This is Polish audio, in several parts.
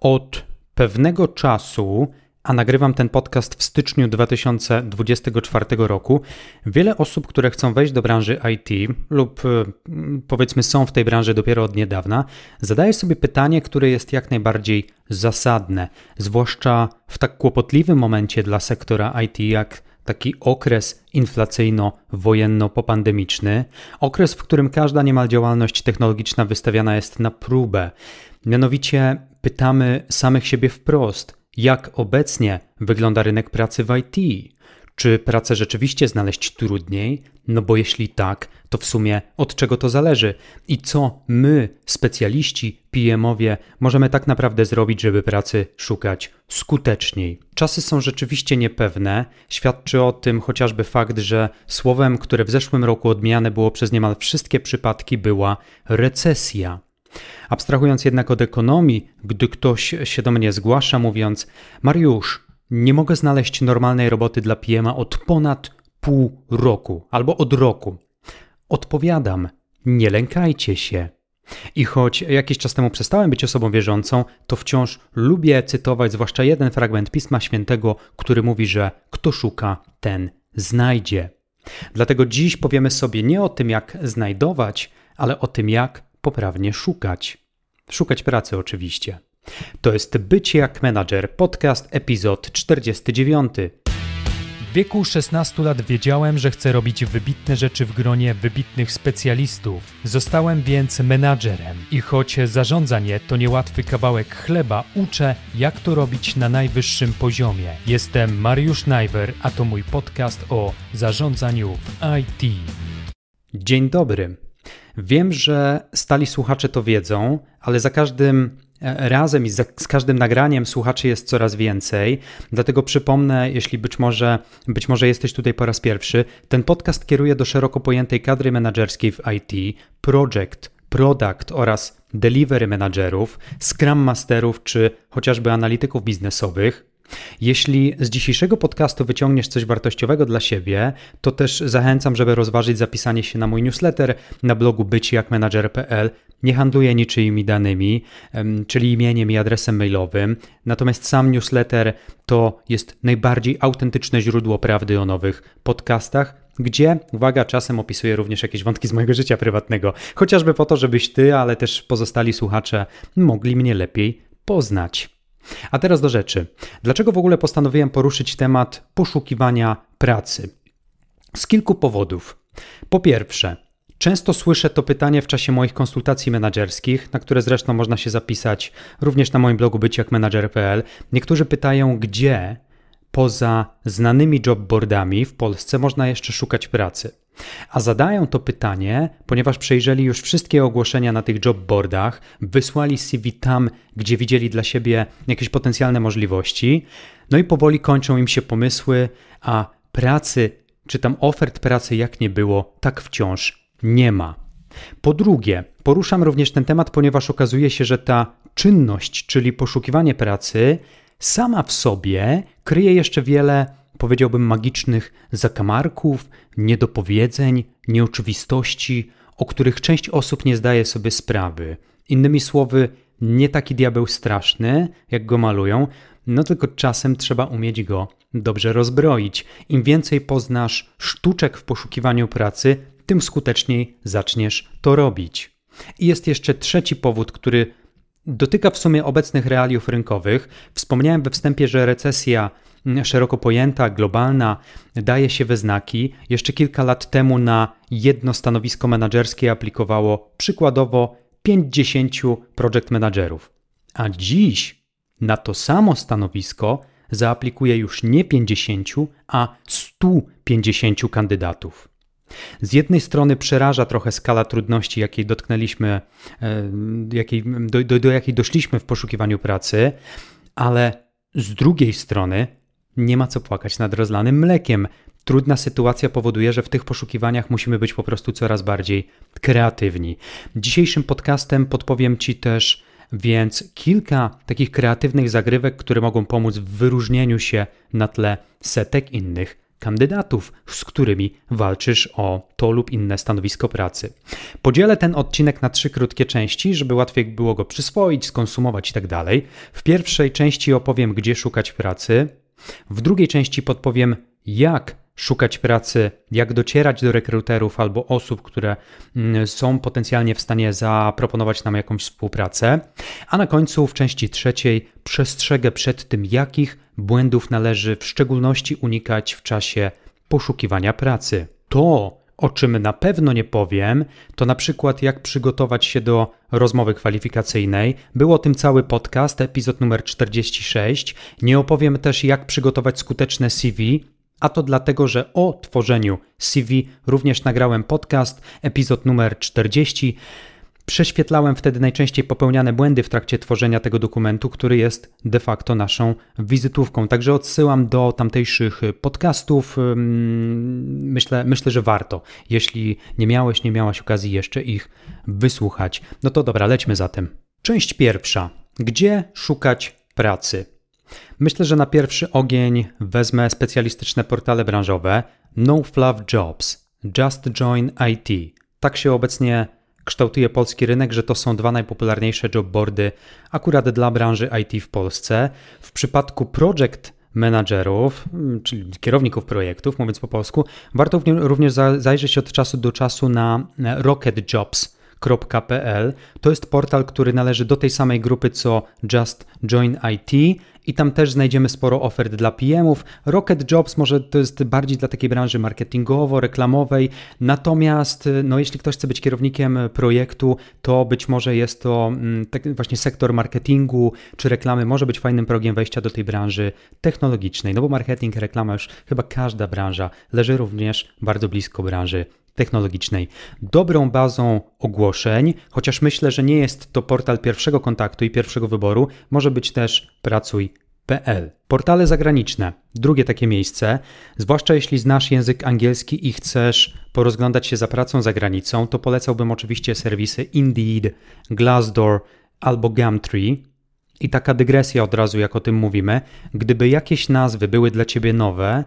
Od pewnego czasu, a nagrywam ten podcast w styczniu 2024 roku, wiele osób, które chcą wejść do branży IT lub mm, powiedzmy są w tej branży dopiero od niedawna, zadaje sobie pytanie, które jest jak najbardziej zasadne, zwłaszcza w tak kłopotliwym momencie dla sektora IT jak taki okres inflacyjno-wojenno-popandemiczny, okres, w którym każda niemal działalność technologiczna wystawiana jest na próbę. Mianowicie pytamy samych siebie wprost, jak obecnie wygląda rynek pracy w IT? Czy pracę rzeczywiście znaleźć trudniej? No bo jeśli tak, to w sumie od czego to zależy? I co my, specjaliści, PM-owie, możemy tak naprawdę zrobić, żeby pracy szukać skuteczniej? Czasy są rzeczywiście niepewne. Świadczy o tym chociażby fakt, że słowem, które w zeszłym roku odmieniane było przez niemal wszystkie przypadki, była recesja. Abstrahując jednak od ekonomii, gdy ktoś się do mnie zgłasza mówiąc: Mariusz, nie mogę znaleźć normalnej roboty dla PM od ponad pół roku albo od roku. Odpowiadam: nie lękajcie się. I choć jakiś czas temu przestałem być osobą wierzącą, to wciąż lubię cytować zwłaszcza jeden fragment Pisma Świętego, który mówi, że kto szuka, ten znajdzie. Dlatego dziś powiemy sobie nie o tym, jak znajdować, ale o tym, jak poprawnie szukać. Szukać pracy oczywiście. To jest Bycie jak menadżer, podcast, epizod 49. W wieku 16 lat wiedziałem, że chcę robić wybitne rzeczy w gronie wybitnych specjalistów. Zostałem więc menadżerem i choć zarządzanie to niełatwy kawałek chleba, uczę, jak to robić na najwyższym poziomie. Jestem Mariusz Najwer, a to mój podcast o zarządzaniu w IT. Dzień dobry. Wiem, że stali słuchacze to wiedzą, ale za każdym e, razem i z każdym nagraniem słuchaczy jest coraz więcej. Dlatego przypomnę, jeśli być może, być może jesteś tutaj po raz pierwszy, ten podcast kieruje do szeroko pojętej kadry menedżerskiej w IT, project, product oraz delivery menadżerów, scrum masterów czy chociażby analityków biznesowych. Jeśli z dzisiejszego podcastu wyciągniesz coś wartościowego dla siebie, to też zachęcam, żeby rozważyć zapisanie się na mój newsletter na blogu bycijakmanager.pl. Nie handluję niczyimi danymi, czyli imieniem i adresem mailowym, natomiast sam newsletter to jest najbardziej autentyczne źródło prawdy o nowych podcastach, gdzie, uwaga, czasem opisuję również jakieś wątki z mojego życia prywatnego, chociażby po to, żebyś ty, ale też pozostali słuchacze mogli mnie lepiej poznać. A teraz do rzeczy. Dlaczego w ogóle postanowiłem poruszyć temat poszukiwania pracy? Z kilku powodów. Po pierwsze, Często słyszę to pytanie w czasie moich konsultacji menedżerskich, na które zresztą można się zapisać również na moim blogu byciakmenadżer.pl. Niektórzy pytają, gdzie poza znanymi jobboardami w Polsce można jeszcze szukać pracy. A zadają to pytanie, ponieważ przejrzeli już wszystkie ogłoszenia na tych jobboardach, wysłali CV tam, gdzie widzieli dla siebie jakieś potencjalne możliwości, no i powoli kończą im się pomysły, a pracy, czy tam ofert pracy jak nie było, tak wciąż nie ma. Po drugie, poruszam również ten temat, ponieważ okazuje się, że ta czynność, czyli poszukiwanie pracy, sama w sobie kryje jeszcze wiele powiedziałbym, magicznych zakamarków, niedopowiedzeń, nieoczywistości, o których część osób nie zdaje sobie sprawy. Innymi słowy, nie taki diabeł straszny, jak go malują, no tylko czasem trzeba umieć go dobrze rozbroić. Im więcej poznasz sztuczek w poszukiwaniu pracy, tym skuteczniej zaczniesz to robić. I jest jeszcze trzeci powód, który dotyka w sumie obecnych realiów rynkowych. Wspomniałem we wstępie, że recesja szeroko pojęta, globalna, daje się we znaki. Jeszcze kilka lat temu na jedno stanowisko menedżerskie aplikowało przykładowo 50 project managerów, a dziś na to samo stanowisko zaaplikuje już nie 50, a 150 kandydatów. Z jednej strony przeraża trochę skala trudności, jakiej dotknęliśmy, e, jakiej, do, do, do jakiej doszliśmy w poszukiwaniu pracy, ale z drugiej strony nie ma co płakać nad rozlanym mlekiem. Trudna sytuacja powoduje, że w tych poszukiwaniach musimy być po prostu coraz bardziej kreatywni. Dzisiejszym podcastem podpowiem Ci też więc kilka takich kreatywnych zagrywek, które mogą pomóc w wyróżnieniu się na tle setek innych kandydatów, z którymi walczysz o to lub inne stanowisko pracy. Podzielę ten odcinek na trzy krótkie części, żeby łatwiej było go przyswoić, skonsumować itd. Tak w pierwszej części opowiem, gdzie szukać pracy. W drugiej części podpowiem, jak szukać pracy, jak docierać do rekruterów albo osób, które mm, są potencjalnie w stanie zaproponować nam jakąś współpracę. A na końcu, w części trzeciej, przestrzegę przed tym, jakich błędów należy w szczególności unikać w czasie poszukiwania pracy. To, o czym na pewno nie powiem, to na przykład jak przygotować się do rozmowy kwalifikacyjnej. Był o tym cały podcast, epizod numer 46. Nie opowiem też, jak przygotować skuteczne CV, a to dlatego, że o tworzeniu CV również nagrałem podcast, epizod numer 40. Prześwietlałem wtedy najczęściej popełniane błędy w trakcie tworzenia tego dokumentu, który jest de facto naszą wizytówką. Także odsyłam do tamtejszych podcastów. Myślę, myślę, że warto, jeśli nie miałeś, nie miałaś okazji jeszcze ich wysłuchać. No to dobra, lećmy zatem. Część pierwsza. Gdzie szukać pracy? Myślę, że na pierwszy ogień wezmę specjalistyczne portale branżowe No Fluff Jobs, Just Join IT. Tak się obecnie kształtuje polski rynek, że to są dwa najpopularniejsze jobboardy akurat dla branży IT w Polsce. W przypadku project managerów, czyli kierowników projektów, mówiąc po polsku, warto również zajrzeć od czasu do czasu na Rocket Jobs .pl. To jest portal, który należy do tej samej grupy co Just Join IT i tam też znajdziemy sporo ofert dla PM-ów. Rocket Jobs może to jest bardziej dla takiej branży marketingowo-reklamowej, natomiast no, jeśli ktoś chce być kierownikiem projektu, to być może jest to mm, tak właśnie sektor marketingu czy reklamy może być fajnym progiem wejścia do tej branży technologicznej, no bo marketing, reklama już chyba każda branża leży również bardzo blisko branży technologicznej. Dobrą bazą ogłoszeń, chociaż myślę, że nie jest to portal pierwszego kontaktu i pierwszego wyboru, może być też pracuj.pl. Portale zagraniczne, drugie takie miejsce, zwłaszcza jeśli znasz język angielski i chcesz porozglądać się za pracą za granicą, to polecałbym oczywiście serwisy Indeed, Glassdoor albo Gumtree. I taka dygresja od razu, jak o tym mówimy, gdyby jakieś nazwy były dla ciebie nowe,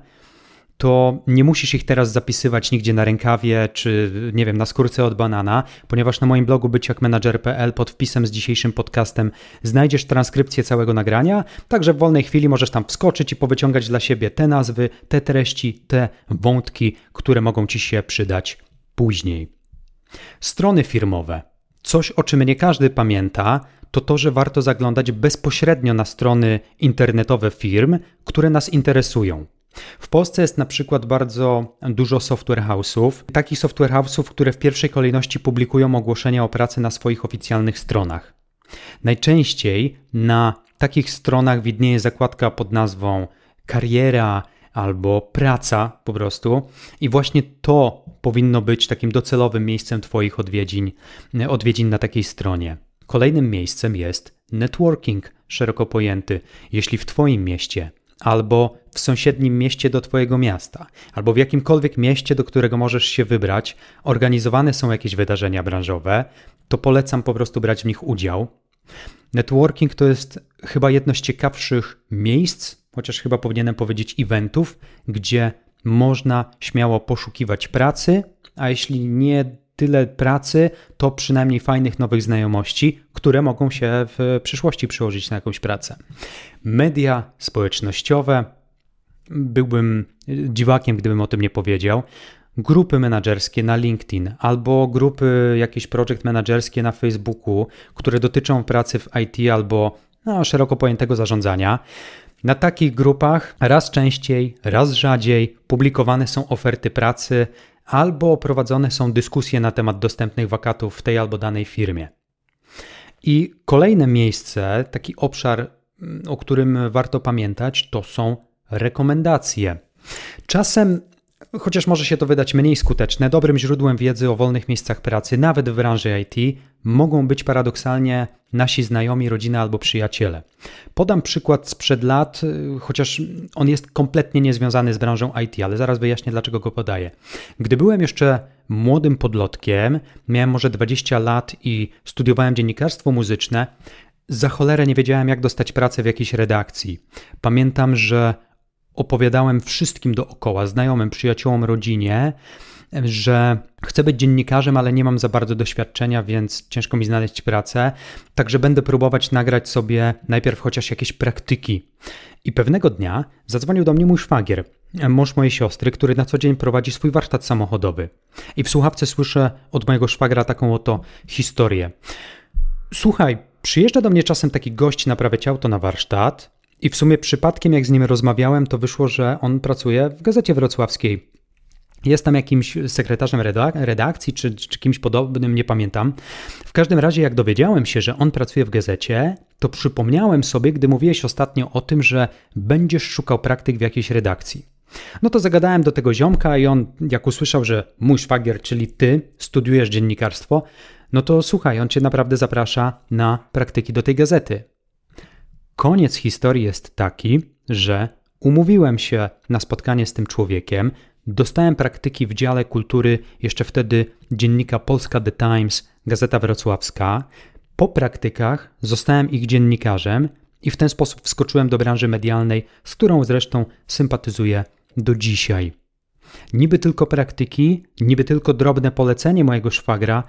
to nie musisz ich teraz zapisywać nigdzie na rękawie czy nie wiem, na skórce od banana, ponieważ na moim blogu byciakmanager.pl pod wpisem z dzisiejszym podcastem znajdziesz transkrypcję całego nagrania, także w wolnej chwili możesz tam wskoczyć i powyciągać dla siebie te nazwy, te treści, te wątki, które mogą ci się przydać później. Strony firmowe. Coś, o czym nie każdy pamięta, to to, że warto zaglądać bezpośrednio na strony internetowe firm, które nas interesują. W Polsce jest na przykład bardzo dużo software house'ów, takich software house'ów, które w pierwszej kolejności publikują ogłoszenia o pracy na swoich oficjalnych stronach. Najczęściej na takich stronach widnieje zakładka pod nazwą kariera albo praca po prostu i właśnie to powinno być takim docelowym miejscem Twoich odwiedzin, odwiedzin na takiej stronie. Kolejnym miejscem jest networking szeroko pojęty. Jeśli w Twoim mieście albo w sąsiednim mieście do Twojego miasta, albo w jakimkolwiek mieście, do którego możesz się wybrać, organizowane są jakieś wydarzenia branżowe, to polecam po prostu brać w nich udział. Networking to jest chyba jedno z ciekawszych miejsc, chociaż chyba powinienem powiedzieć eventów, gdzie można śmiało poszukiwać pracy, a jeśli nie tyle pracy, to przynajmniej fajnych nowych znajomości, które mogą się w przyszłości przyłożyć na jakąś pracę. Media społecznościowe, byłbym dziwakiem, gdybym o tym nie powiedział. Grupy menedżerskie na LinkedIn albo grupy jakieś projekt menedżerskie na Facebooku, które dotyczą pracy w IT albo no, szeroko pojętego zarządzania. Na takich grupach raz częściej, raz rzadziej publikowane są oferty pracy albo prowadzone są dyskusje na temat dostępnych wakatów w tej albo danej firmie. I kolejne miejsce, taki obszar, mm, o którym warto pamiętać, to są rekomendacje. Czasem Chociaż może się to wydać mniej skuteczne, dobrym źródłem wiedzy o wolnych miejscach pracy, nawet w branży IT, mogą być paradoksalnie nasi znajomi, rodzina albo przyjaciele. Podam przykład sprzed lat, chociaż on jest kompletnie niezwiązany z branżą IT, ale zaraz wyjaśnię, dlaczego go podaję. Gdy byłem jeszcze młodym podlotkiem, miałem może 20 lat i studiowałem dziennikarstwo muzyczne, za cholerę nie wiedziałem, jak dostać pracę w jakiejś redakcji. Pamiętam, że opowiadałem wszystkim dookoła, znajomym, przyjaciołom, rodzinie, że chcę być dziennikarzem, ale nie mam za bardzo doświadczenia, więc ciężko mi znaleźć pracę. Także będę próbować nagrać sobie najpierw chociaż jakieś praktyki. I pewnego dnia zadzwonił do mnie mój szwagier, mąż mojej siostry, który na co dzień prowadzi swój warsztat samochodowy. I w słuchawce słyszę od mojego szwagra taką oto historię. Słuchaj, przyjeżdża do mnie czasem taki gość naprawiać auto na warsztat i w sumie przypadkiem jak z nim rozmawiałem, to wyszło, że on pracuje w Gazecie Wrocławskiej. Jest tam jakimś sekretarzem redakcji czy, czy kimś podobnym, nie pamiętam. W każdym razie, jak dowiedziałem się, że on pracuje w gazecie, to przypomniałem sobie, gdy mówiłeś ostatnio o tym, że będziesz szukał praktyk w jakiejś redakcji. No to zagadałem do tego ziomka i on, jak usłyszał, że mój szwagier, czyli ty, studiujesz dziennikarstwo, no to słuchaj, on cię naprawdę zaprasza na praktyki do tej gazety. Koniec historii jest taki, że umówiłem się na spotkanie z tym człowiekiem, dostałem praktyki w dziale kultury, jeszcze wtedy dziennika Polska The Times, Gazeta Wrocławska. Po praktykach zostałem ich dziennikarzem i w ten sposób wskoczyłem do branży medialnej, z którą zresztą sympatyzuję do dzisiaj. Niby tylko praktyki, niby tylko drobne polecenie mojego szwagra,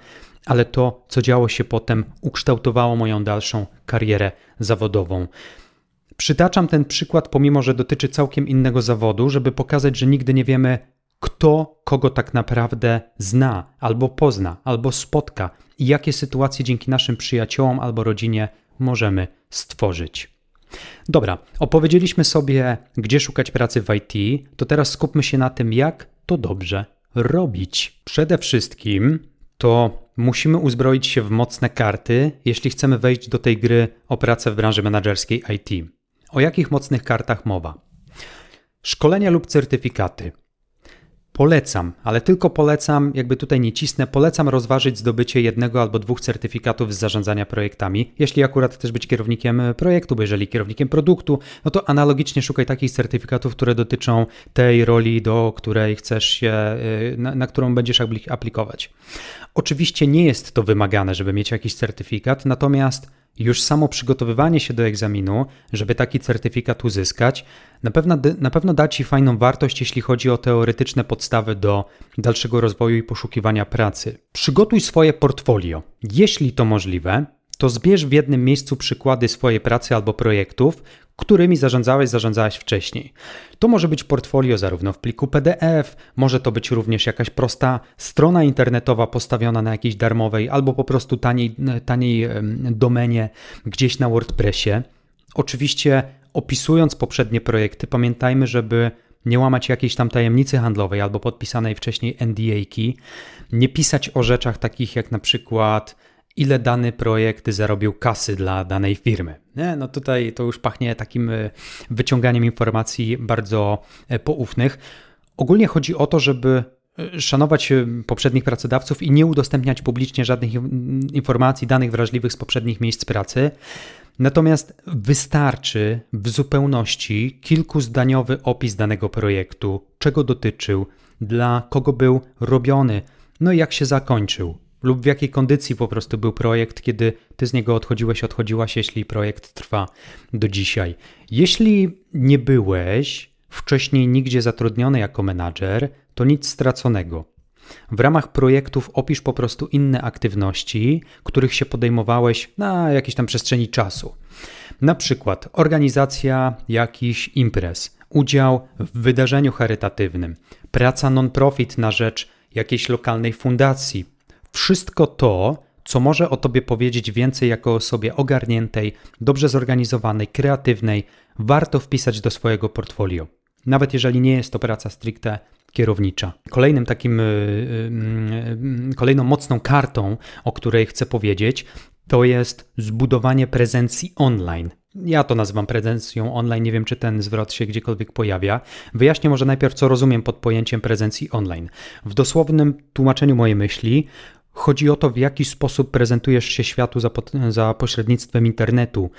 ale to, co działo się potem, ukształtowało moją dalszą karierę zawodową. Przytaczam ten przykład, pomimo że dotyczy całkiem innego zawodu, żeby pokazać, że nigdy nie wiemy, kto kogo tak naprawdę zna, albo pozna, albo spotka i jakie sytuacje dzięki naszym przyjaciołom albo rodzinie możemy stworzyć. Dobra, opowiedzieliśmy sobie, gdzie szukać pracy w IT, to teraz skupmy się na tym, jak to dobrze robić. Przede wszystkim to musimy uzbroić się w mocne karty, jeśli chcemy wejść do tej gry o pracę w branży menedżerskiej IT. O jakich mocnych kartach mowa? Szkolenia lub certyfikaty. Polecam, ale tylko polecam, jakby tutaj nie cisnę, polecam rozważyć zdobycie jednego albo dwóch certyfikatów z zarządzania projektami. Jeśli akurat chcesz być kierownikiem projektu, bo jeżeli kierownikiem produktu, no to analogicznie szukaj takich certyfikatów, które dotyczą tej roli, do której chcesz się, y, na, na którą będziesz aplikować. Oczywiście nie jest to wymagane, żeby mieć jakiś certyfikat, natomiast już samo przygotowywanie się do egzaminu, żeby taki certyfikat uzyskać, na pewno, na pewno da Ci fajną wartość, jeśli chodzi o teoretyczne podstawy do dalszego rozwoju i poszukiwania pracy. Przygotuj swoje portfolio. Jeśli to możliwe, to zbierz w jednym miejscu przykłady swojej pracy albo projektów, którymi zarządzałeś, zarządzałeś wcześniej. To może być portfolio zarówno w pliku PDF, może to być również jakaś prosta strona internetowa postawiona na jakiejś darmowej albo po prostu taniej, taniej domenie gdzieś na WordPressie. Oczywiście opisując poprzednie projekty, pamiętajmy, żeby nie łamać jakiejś tam tajemnicy handlowej albo podpisanej wcześniej NDA-ki, nie pisać o rzeczach takich jak na przykład ile dany projekt zarobił kasy dla danej firmy. Nie? No tutaj to już pachnie takim e, wyciąganiem informacji bardzo e, poufnych. Ogólnie chodzi o to, żeby e, szanować poprzednich pracodawców i nie udostępniać publicznie żadnych informacji, danych wrażliwych z poprzednich miejsc pracy. Natomiast wystarczy w zupełności kilkuzdaniowy opis danego projektu, czego dotyczył, dla kogo był robiony, no i jak się zakończył lub w jakiej kondycji po prostu był projekt, kiedy ty z niego odchodziłeś, odchodziłaś, jeśli projekt trwa do dzisiaj. Jeśli nie byłeś wcześniej nigdzie zatrudniony jako menadżer, to nic straconego. W ramach projektów opisz po prostu inne aktywności, których się podejmowałeś na jakiejś tam przestrzeni czasu. Na przykład organizacja jakichś imprez, udział w wydarzeniu charytatywnym, praca non-profit na rzecz jakiejś lokalnej fundacji, wszystko to, co może o tobie powiedzieć więcej jako osobie ogarniętej, dobrze zorganizowanej, kreatywnej, warto wpisać do swojego portfolio. Nawet jeżeli nie jest to praca stricte kierownicza. Kolejnym takim, y, y, y, kolejną mocną kartą, o której chcę powiedzieć, to jest zbudowanie prezencji online. Ja to nazywam prezencją online, nie wiem czy ten zwrot się gdziekolwiek pojawia. Wyjaśnię może najpierw, co rozumiem pod pojęciem prezencji online. W dosłownym tłumaczeniu mojej myśli Chodzi o to, w jaki sposób prezentujesz się światu za, za pośrednictwem internetu.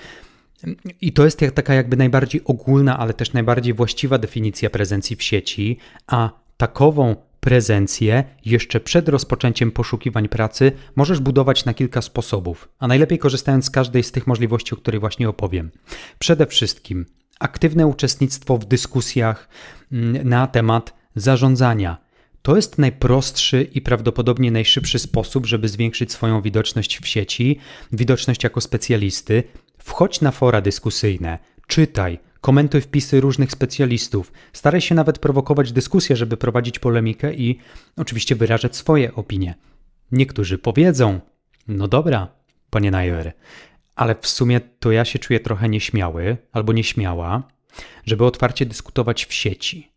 I to jest taka jakby najbardziej ogólna, ale też najbardziej właściwa definicja prezencji w sieci, a takową prezencję jeszcze przed rozpoczęciem poszukiwań pracy możesz budować na kilka sposobów, a najlepiej korzystając z każdej z tych możliwości, o której właśnie opowiem. Przede wszystkim aktywne uczestnictwo w dyskusjach mm, na temat zarządzania. To jest najprostszy i prawdopodobnie najszybszy sposób, żeby zwiększyć swoją widoczność w sieci, widoczność jako specjalisty. Wchodź na fora dyskusyjne, czytaj, komentuj wpisy różnych specjalistów, staraj się nawet prowokować dyskusję, żeby prowadzić polemikę i oczywiście wyrażać swoje opinie. Niektórzy powiedzą: No dobra, panie Najer, ale w sumie to ja się czuję trochę nieśmiały albo nieśmiała, żeby otwarcie dyskutować w sieci.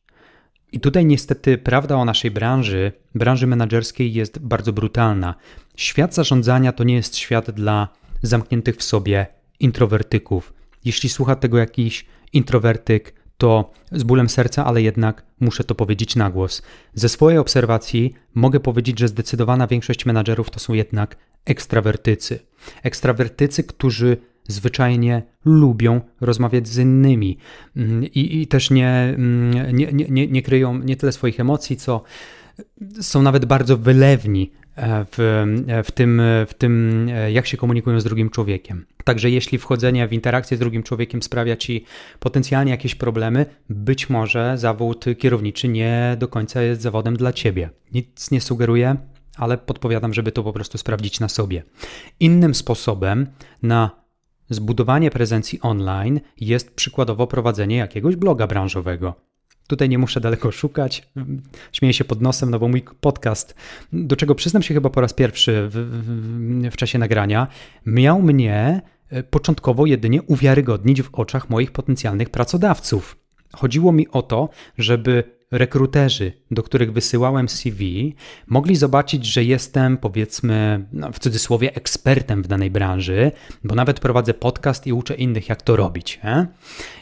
I tutaj niestety prawda o naszej branży, branży menedżerskiej jest bardzo brutalna. Świat zarządzania to nie jest świat dla zamkniętych w sobie introwertyków. Jeśli słucha tego jakiś introwertyk, to z bólem serca, ale jednak muszę to powiedzieć na głos. Ze swojej obserwacji mogę powiedzieć, że zdecydowana większość menadżerów to są jednak ekstrawertycy. Ekstrawertycy, którzy zwyczajnie lubią rozmawiać z innymi mm, i, i też mm, nie, nie, nie, nie kryją nie tyle swoich emocji, co są nawet bardzo wylewni e, w, e, w, tym, w tym, e, jak się komunikują z drugim człowiekiem. Także jeśli wchodzenie w interakcję z drugim człowiekiem sprawia ci potencjalnie jakieś problemy, być może zawód kierowniczy nie do końca jest zawodem dla ciebie. Nic nie sugeruję, ale podpowiadam, żeby to po prostu sprawdzić na sobie. Innym sposobem na zbudowanie prezencji online jest przykładowo prowadzenie jakiegoś bloga branżowego. Tutaj nie muszę daleko szukać. Śmieję się pod nosem, no bo mój podcast, do czego przyznam się chyba po raz pierwszy w, w, w czasie nagrania, miał mnie e, początkowo jedynie uwiarygodnić w oczach moich potencjalnych pracodawców. Chodziło mi o to, żeby rekruterzy, do których wysyłałem CV, mogli zobaczyć, że jestem, powiedzmy, no, w cudzysłowie, ekspertem w danej branży, bo nawet prowadzę podcast i uczę innych, jak to robić. Nie?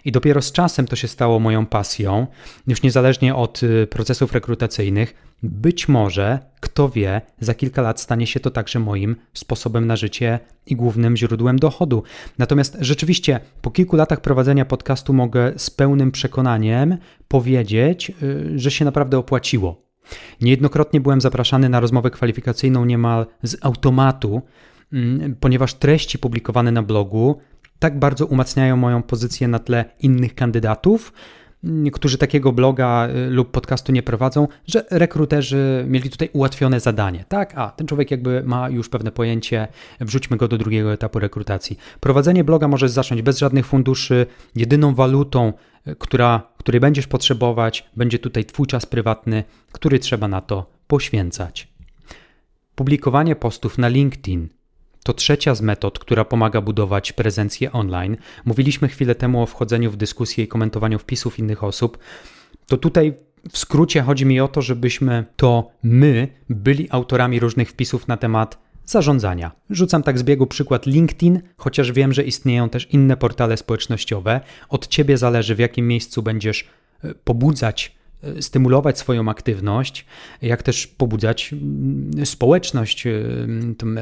I dopiero z czasem to się stało moją pasją, już niezależnie od y, procesów rekrutacyjnych. Być może, kto wie, za kilka lat stanie się to także moim sposobem na życie i głównym źródłem dochodu. Natomiast rzeczywiście po kilku latach prowadzenia podcastu mogę z pełnym przekonaniem powiedzieć, y, że się naprawdę opłaciło. Niejednokrotnie byłem zapraszany na rozmowę kwalifikacyjną niemal z automatu, mm, ponieważ treści publikowane na blogu tak bardzo umacniają moją pozycję na tle innych kandydatów, którzy takiego bloga y, lub podcastu nie prowadzą, że rekruterzy mieli tutaj ułatwione zadanie. Tak, a ten człowiek jakby ma już pewne pojęcie, wrzućmy go do drugiego etapu rekrutacji. Prowadzenie bloga możesz zacząć bez żadnych funduszy, jedyną walutą, y, która, której będziesz potrzebować, będzie tutaj Twój czas prywatny, który trzeba na to poświęcać. Publikowanie postów na LinkedIn to trzecia z metod, która pomaga budować prezencję online. Mówiliśmy chwilę temu o wchodzeniu w dyskusję i komentowaniu wpisów innych osób. To tutaj w skrócie chodzi mi o to, żebyśmy to my byli autorami różnych wpisów na temat zarządzania. Rzucam tak z biegu przykład LinkedIn, chociaż wiem, że istnieją też inne portale społecznościowe. Od ciebie zależy, w jakim miejscu będziesz e, pobudzać stymulować swoją aktywność, jak też pobudzać społeczność e,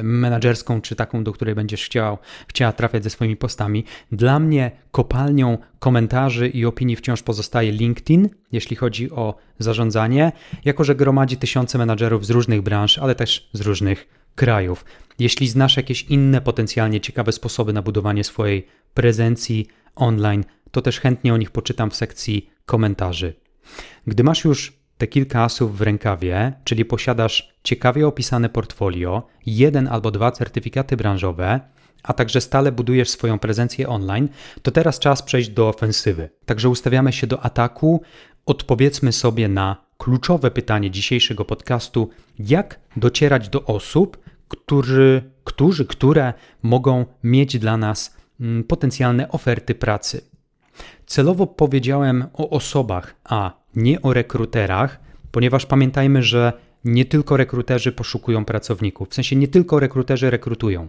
menedżerską, czy taką, do której będziesz chciał, chciała trafiać ze swoimi postami. Dla mnie kopalnią komentarzy i opinii wciąż pozostaje LinkedIn, jeśli chodzi o zarządzanie, jako że gromadzi tysiące menadżerów z różnych branż, ale też z różnych krajów. Jeśli znasz jakieś inne potencjalnie ciekawe sposoby na budowanie swojej prezencji online, to też chętnie o nich poczytam w sekcji komentarzy. Gdy masz już te kilka asów w rękawie, czyli posiadasz ciekawie opisane portfolio, jeden albo dwa certyfikaty branżowe, a także stale budujesz swoją prezencję online, to teraz czas przejść do ofensywy. Także ustawiamy się do ataku, odpowiedzmy sobie na kluczowe pytanie dzisiejszego podcastu: jak docierać do osób, którzy, którzy, które mogą mieć dla nas mm, potencjalne oferty pracy. Celowo powiedziałem o osobach, a nie o rekruterach, ponieważ pamiętajmy, że nie tylko rekruterzy poszukują pracowników, w sensie nie tylko rekruterzy rekrutują.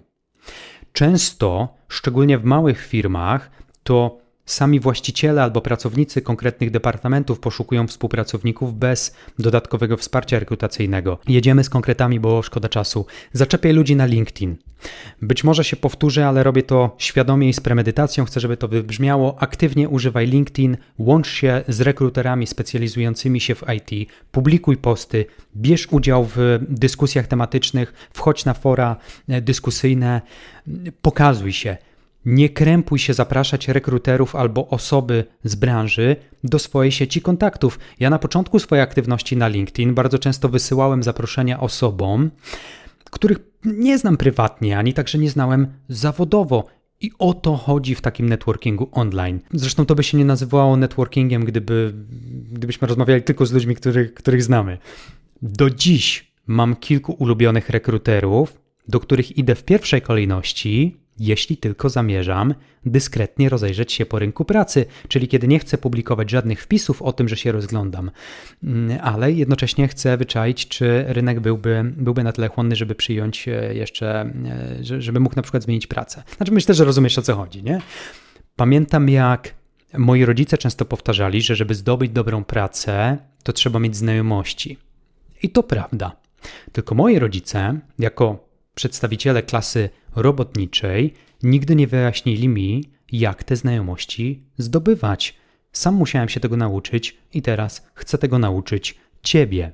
Często, szczególnie w małych firmach, to Sami właściciele albo pracownicy konkretnych departamentów poszukują współpracowników bez dodatkowego wsparcia rekrutacyjnego. Jedziemy z konkretami, bo szkoda czasu. Zaczepiaj ludzi na LinkedIn. Być może się powtórzę, ale robię to świadomie i z premedytacją. Chcę, żeby to wybrzmiało. Aktywnie używaj LinkedIn, łącz się z rekruterami specjalizującymi się w IT, publikuj posty, bierz udział w dyskusjach tematycznych, wchodź na fora dyskusyjne, pokazuj się. Nie krępuj się zapraszać rekruterów albo osoby z branży do swojej sieci kontaktów. Ja na początku swojej aktywności na LinkedIn bardzo często wysyłałem zaproszenia osobom, których nie znam prywatnie, ani także nie znałem zawodowo. I o to chodzi w takim networkingu online. Zresztą to by się nie nazywało networkingiem, gdyby, gdybyśmy rozmawiali tylko z ludźmi, których, których znamy. Do dziś mam kilku ulubionych rekruterów, do których idę w pierwszej kolejności, jeśli tylko zamierzam dyskretnie rozejrzeć się po rynku pracy, czyli kiedy nie chcę publikować żadnych wpisów o tym, że się rozglądam, mm, ale jednocześnie chcę wyczaić, czy rynek byłby, byłby na tyle chłonny, żeby przyjąć e, jeszcze, e, żeby mógł na przykład zmienić pracę. Znaczy myślę, że rozumiesz o co chodzi, nie? Pamiętam jak moi rodzice często powtarzali, że żeby zdobyć dobrą pracę, to trzeba mieć znajomości. I to prawda. Tylko moi rodzice, jako przedstawiciele klasy robotniczej nigdy nie wyjaśnili mi, jak te znajomości zdobywać. Sam musiałem się tego nauczyć i teraz chcę tego nauczyć ciebie.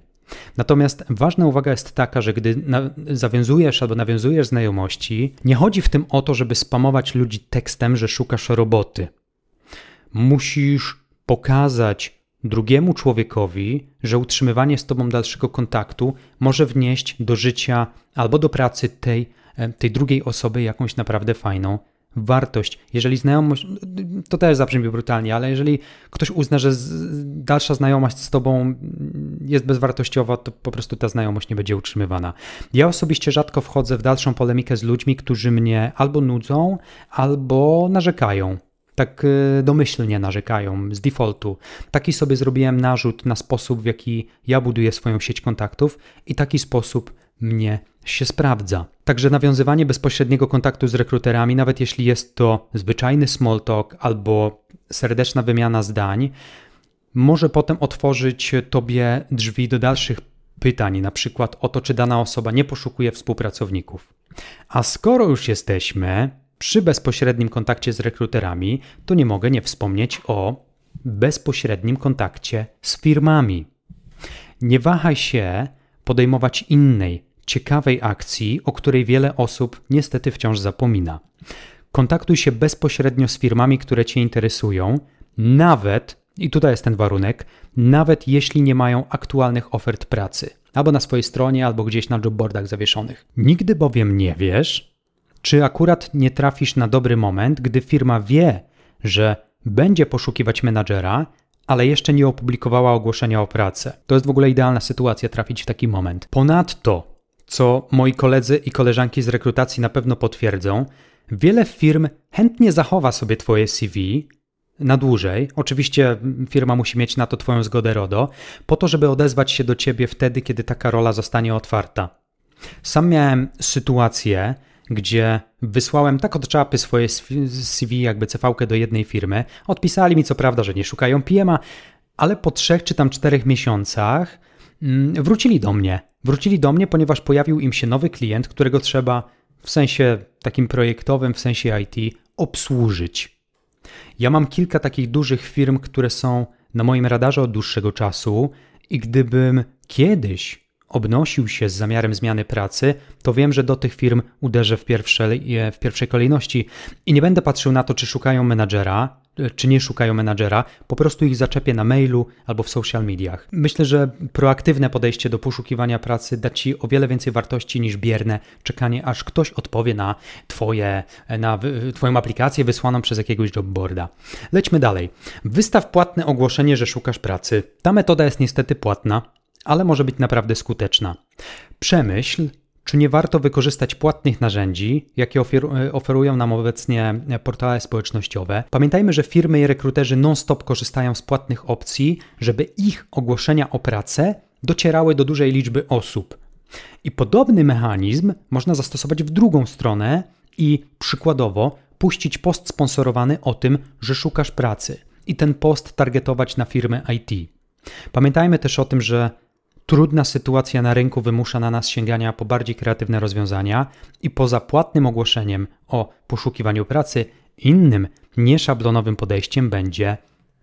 Natomiast ważna uwaga jest taka, że gdy zawiązujesz albo nawiązujesz znajomości, nie chodzi w tym o to, żeby spamować ludzi tekstem, że szukasz roboty. Musisz pokazać drugiemu człowiekowi, że utrzymywanie z tobą dalszego kontaktu może wnieść do życia albo do pracy tej, e, tej drugiej osoby jakąś naprawdę fajną wartość. Jeżeli znajomość, to też zabrzmi brutalnie, ale jeżeli ktoś uzna, że dalsza znajomość z tobą jest bezwartościowa, to po prostu ta znajomość nie będzie utrzymywana. Ja osobiście rzadko wchodzę w dalszą polemikę z ludźmi, którzy mnie albo nudzą, albo narzekają tak y, domyślnie narzekają z defaultu. Taki sobie zrobiłem narzut na sposób, w jaki ja buduję swoją sieć kontaktów i taki sposób mnie się sprawdza. Także nawiązywanie bezpośredniego kontaktu z rekruterami, nawet jeśli jest to zwyczajny small talk albo serdeczna wymiana zdań, może potem otworzyć tobie drzwi do dalszych pytań, na przykład o to, czy dana osoba nie poszukuje współpracowników. A skoro już jesteśmy, przy bezpośrednim kontakcie z rekruterami, to nie mogę nie wspomnieć o bezpośrednim kontakcie z firmami. Nie wahaj się podejmować innej, ciekawej akcji, o której wiele osób niestety wciąż zapomina. Kontaktuj się bezpośrednio z firmami, które Cię interesują, nawet, i tutaj jest ten warunek, nawet jeśli nie mają aktualnych ofert pracy, albo na swojej stronie, albo gdzieś na jobboardach zawieszonych. Nigdy bowiem nie wiesz, czy akurat nie trafisz na dobry moment, gdy firma wie, że będzie poszukiwać menadżera, ale jeszcze nie opublikowała ogłoszenia o pracę? To jest w ogóle idealna sytuacja trafić w taki moment. Ponadto, co moi koledzy i koleżanki z rekrutacji na pewno potwierdzą, wiele firm chętnie zachowa sobie Twoje CV na dłużej. Oczywiście firma musi mieć na to Twoją zgodę RODO, po to, żeby odezwać się do Ciebie wtedy, kiedy taka rola zostanie otwarta. Sam miałem sytuację, gdzie wysłałem tak od czapy swoje CV, jakby cv do jednej firmy. Odpisali mi co prawda, że nie szukają PM-a, ale po trzech czy tam czterech miesiącach mm, wrócili do mnie. Wrócili do mnie, ponieważ pojawił im się nowy klient, którego trzeba w sensie takim projektowym, w sensie IT obsłużyć. Ja mam kilka takich dużych firm, które są na moim radarze od dłuższego czasu i gdybym kiedyś obnosił się z zamiarem zmiany pracy, to wiem, że do tych firm uderzę w pierwszej, w pierwszej kolejności i nie będę patrzył na to, czy szukają menadżera, czy nie szukają menadżera, po prostu ich zaczepię na mailu albo w social mediach. Myślę, że proaktywne podejście do poszukiwania pracy da ci o wiele więcej wartości niż bierne czekanie, aż ktoś odpowie na, twoje, na Twoją aplikację wysłaną przez jakiegoś jobboarda. Lećmy dalej. Wystaw płatne ogłoszenie, że szukasz pracy. Ta metoda jest niestety płatna, ale może być naprawdę skuteczna. Przemyśl, czy nie warto wykorzystać płatnych narzędzi, jakie oferują nam obecnie portale społecznościowe? Pamiętajmy, że firmy i rekruterzy non-stop korzystają z płatnych opcji, żeby ich ogłoszenia o pracę docierały do dużej liczby osób. I podobny mechanizm można zastosować w drugą stronę i przykładowo puścić post sponsorowany o tym, że szukasz pracy i ten post targetować na firmy IT. Pamiętajmy też o tym, że Trudna sytuacja na rynku wymusza na nas sięgania po bardziej kreatywne rozwiązania i poza płatnym ogłoszeniem o poszukiwaniu pracy, innym nieszablonowym podejściem będzie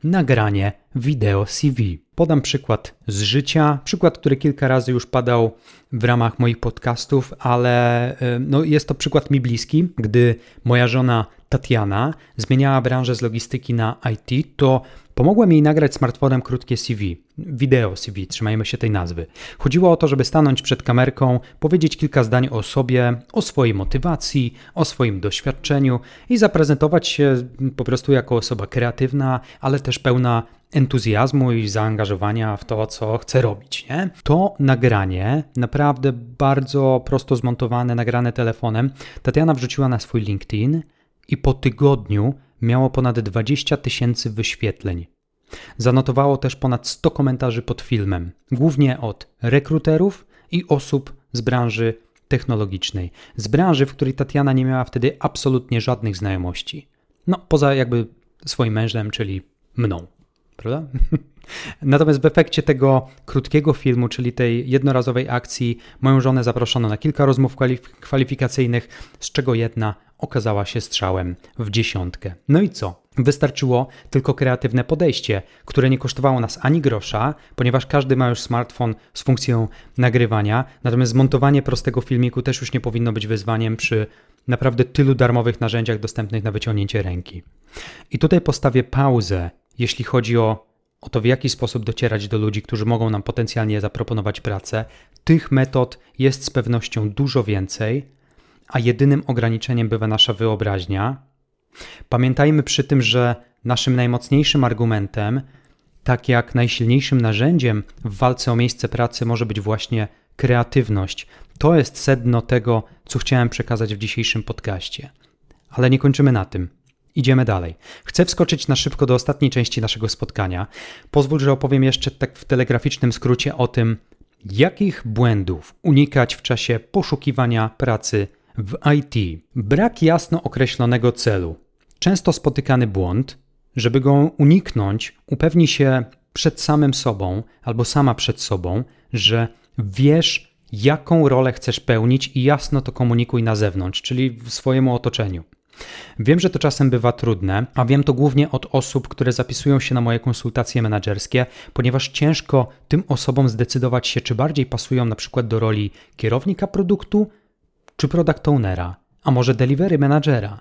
nagranie wideo CV. Podam przykład z życia, przykład, który kilka razy już padał w ramach moich podcastów, ale e, no, jest to przykład mi bliski, gdy moja żona Tatiana zmieniała branżę z logistyki na IT, to pomogłem jej nagrać smartfonem krótkie CV, wideo CV, trzymajmy się tej nazwy. Chodziło o to, żeby stanąć przed kamerką, powiedzieć kilka zdań o sobie, o swojej motywacji, o swoim doświadczeniu i zaprezentować się po prostu jako osoba kreatywna, ale też pełna entuzjazmu i zaangażowania w to, co chce robić. Nie? To nagranie, naprawdę bardzo prosto zmontowane, nagrane telefonem, Tatiana wrzuciła na swój LinkedIn i po tygodniu miało ponad 20 tysięcy wyświetleń. Zanotowało też ponad 100 komentarzy pod filmem, głównie od rekruterów i osób z branży technologicznej, z branży, w której Tatiana nie miała wtedy absolutnie żadnych znajomości. No, poza jakby swoim mężem, czyli mną prawda? Natomiast w efekcie tego krótkiego filmu, czyli tej jednorazowej akcji, moją żonę zaproszono na kilka rozmów kwalifikacyjnych, z czego jedna okazała się strzałem w dziesiątkę. No i co? Wystarczyło tylko kreatywne podejście, które nie kosztowało nas ani grosza, ponieważ każdy ma już smartfon z funkcją nagrywania, natomiast zmontowanie prostego filmiku też już nie powinno być wyzwaniem przy naprawdę tylu darmowych narzędziach dostępnych na wyciągnięcie ręki. I tutaj postawię pauzę jeśli chodzi o, o to, w jaki sposób docierać do ludzi, którzy mogą nam potencjalnie zaproponować pracę, tych metod jest z pewnością dużo więcej, a jedynym ograniczeniem bywa nasza wyobraźnia. Pamiętajmy przy tym, że naszym najmocniejszym argumentem, tak jak najsilniejszym narzędziem w walce o miejsce pracy może być właśnie kreatywność. To jest sedno tego, co chciałem przekazać w dzisiejszym podcaście. Ale nie kończymy na tym. Idziemy dalej. Chcę wskoczyć na szybko do ostatniej części naszego spotkania. Pozwól, że opowiem jeszcze tak w telegraficznym skrócie o tym, jakich błędów unikać w czasie poszukiwania pracy w IT. Brak jasno określonego celu. Często spotykany błąd, żeby go uniknąć, upewnij się przed samym sobą albo sama przed sobą, że wiesz, jaką rolę chcesz pełnić i jasno to komunikuj na zewnątrz, czyli w swojemu otoczeniu. Wiem, że to czasem bywa trudne, a wiem to głównie od osób, które zapisują się na moje konsultacje menedżerskie, ponieważ ciężko tym osobom zdecydować się, czy bardziej pasują na przykład do roli kierownika produktu, czy product ownera, a może delivery managera.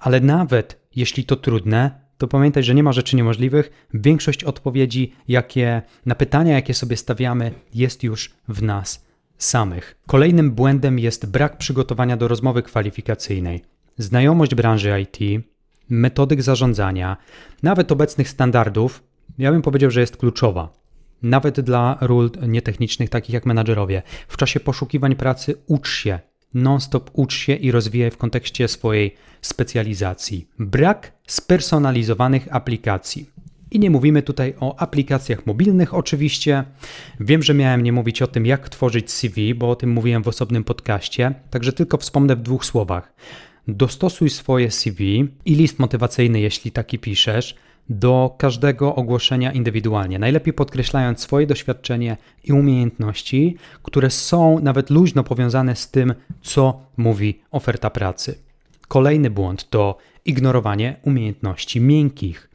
Ale nawet jeśli to trudne, to pamiętaj, że nie ma rzeczy niemożliwych. Większość odpowiedzi, jakie na pytania, jakie sobie stawiamy, jest już w nas samych. Kolejnym błędem jest brak przygotowania do rozmowy kwalifikacyjnej znajomość branży IT, metodyk zarządzania, nawet obecnych standardów, ja bym powiedział, że jest kluczowa. Nawet dla ról nietechnicznych, takich jak menadżerowie. W czasie poszukiwań pracy ucz się, non-stop ucz się i rozwijaj w kontekście swojej specjalizacji. Brak spersonalizowanych aplikacji. I nie mówimy tutaj o aplikacjach mobilnych, oczywiście. Wiem, że miałem nie mówić o tym, jak tworzyć CV, bo o tym mówiłem w osobnym podcaście, także tylko wspomnę w dwóch słowach. Dostosuj swoje CV i list motywacyjny, jeśli taki piszesz, do każdego ogłoszenia indywidualnie, najlepiej podkreślając swoje doświadczenie i umiejętności, które są nawet luźno powiązane z tym, co mówi oferta pracy. Kolejny błąd to ignorowanie umiejętności miękkich.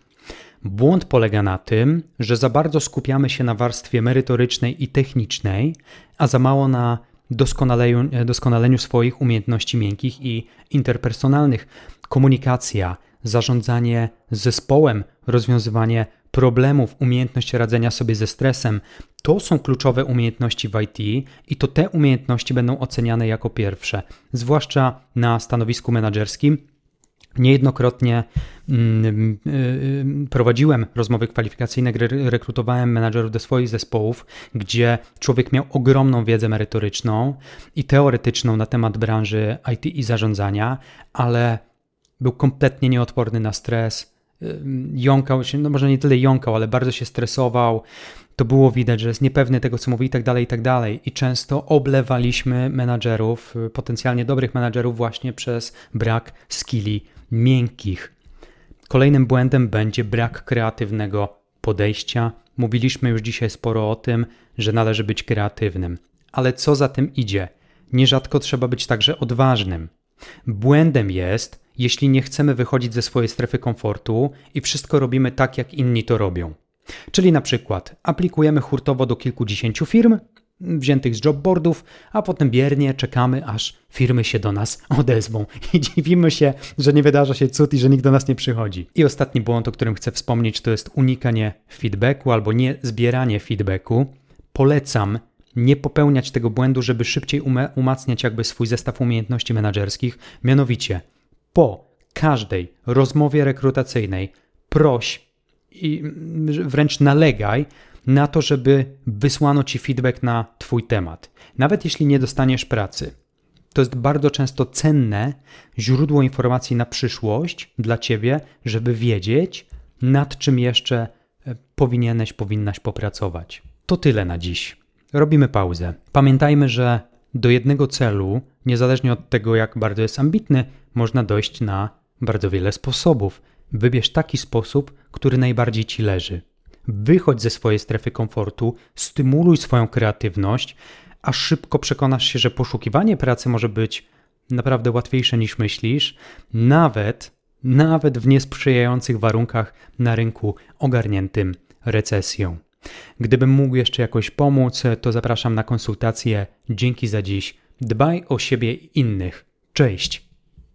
Błąd polega na tym, że za bardzo skupiamy się na warstwie merytorycznej i technicznej, a za mało na doskonaleniu, doskonaleniu swoich umiejętności miękkich i interpersonalnych. Komunikacja, zarządzanie zespołem, rozwiązywanie problemów, umiejętność radzenia sobie ze stresem to są kluczowe umiejętności w IT i to te umiejętności będą oceniane jako pierwsze, zwłaszcza na stanowisku menedżerskim Niejednokrotnie mm, y, y, prowadziłem rozmowy kwalifikacyjne, rekrutowałem menadżerów do swoich zespołów, gdzie człowiek miał ogromną wiedzę merytoryczną i teoretyczną na temat branży IT i zarządzania, ale był kompletnie nieodporny na stres. Y, jąkał się, no może nie tyle jąkał, ale bardzo się stresował. To było widać, że jest niepewny tego, co mówi i tak dalej, i tak dalej. I często oblewaliśmy menadżerów, potencjalnie dobrych menadżerów właśnie przez brak skilli miękkich. Kolejnym błędem będzie brak kreatywnego podejścia. Mówiliśmy już dzisiaj sporo o tym, że należy być kreatywnym. Ale co za tym idzie? Nierzadko trzeba być także odważnym. Błędem jest, jeśli nie chcemy wychodzić ze swojej strefy komfortu i wszystko robimy tak, jak inni to robią. Czyli na przykład aplikujemy hurtowo do kilkudziesięciu firm, wziętych z jobboardów, a potem biernie czekamy, aż firmy się do nas odezwą i dziwimy się, że nie wydarza się cud i że nikt do nas nie przychodzi. I ostatni błąd, o którym chcę wspomnieć, to jest unikanie feedbacku albo nie zbieranie feedbacku. Polecam nie popełniać tego błędu, żeby szybciej umacniać jakby swój zestaw umiejętności menedżerskich. Mianowicie, po każdej rozmowie rekrutacyjnej proś i wręcz nalegaj na to, żeby wysłano ci feedback na Twój temat. Nawet jeśli nie dostaniesz pracy. To jest bardzo często cenne źródło informacji na przyszłość dla Ciebie, żeby wiedzieć, nad czym jeszcze e, powinieneś, powinnaś popracować. To tyle na dziś. Robimy pauzę. Pamiętajmy, że do jednego celu, niezależnie od tego, jak bardzo jest ambitny, można dojść na bardzo wiele sposobów. Wybierz taki sposób, który najbardziej ci leży. Wychodź ze swojej strefy komfortu, stymuluj swoją kreatywność, a szybko przekonasz się, że poszukiwanie pracy może być naprawdę łatwiejsze niż myślisz, nawet nawet w niesprzyjających warunkach na rynku ogarniętym recesją. Gdybym mógł jeszcze jakoś pomóc, to zapraszam na konsultację. Dzięki za dziś. Dbaj o siebie i innych. Cześć.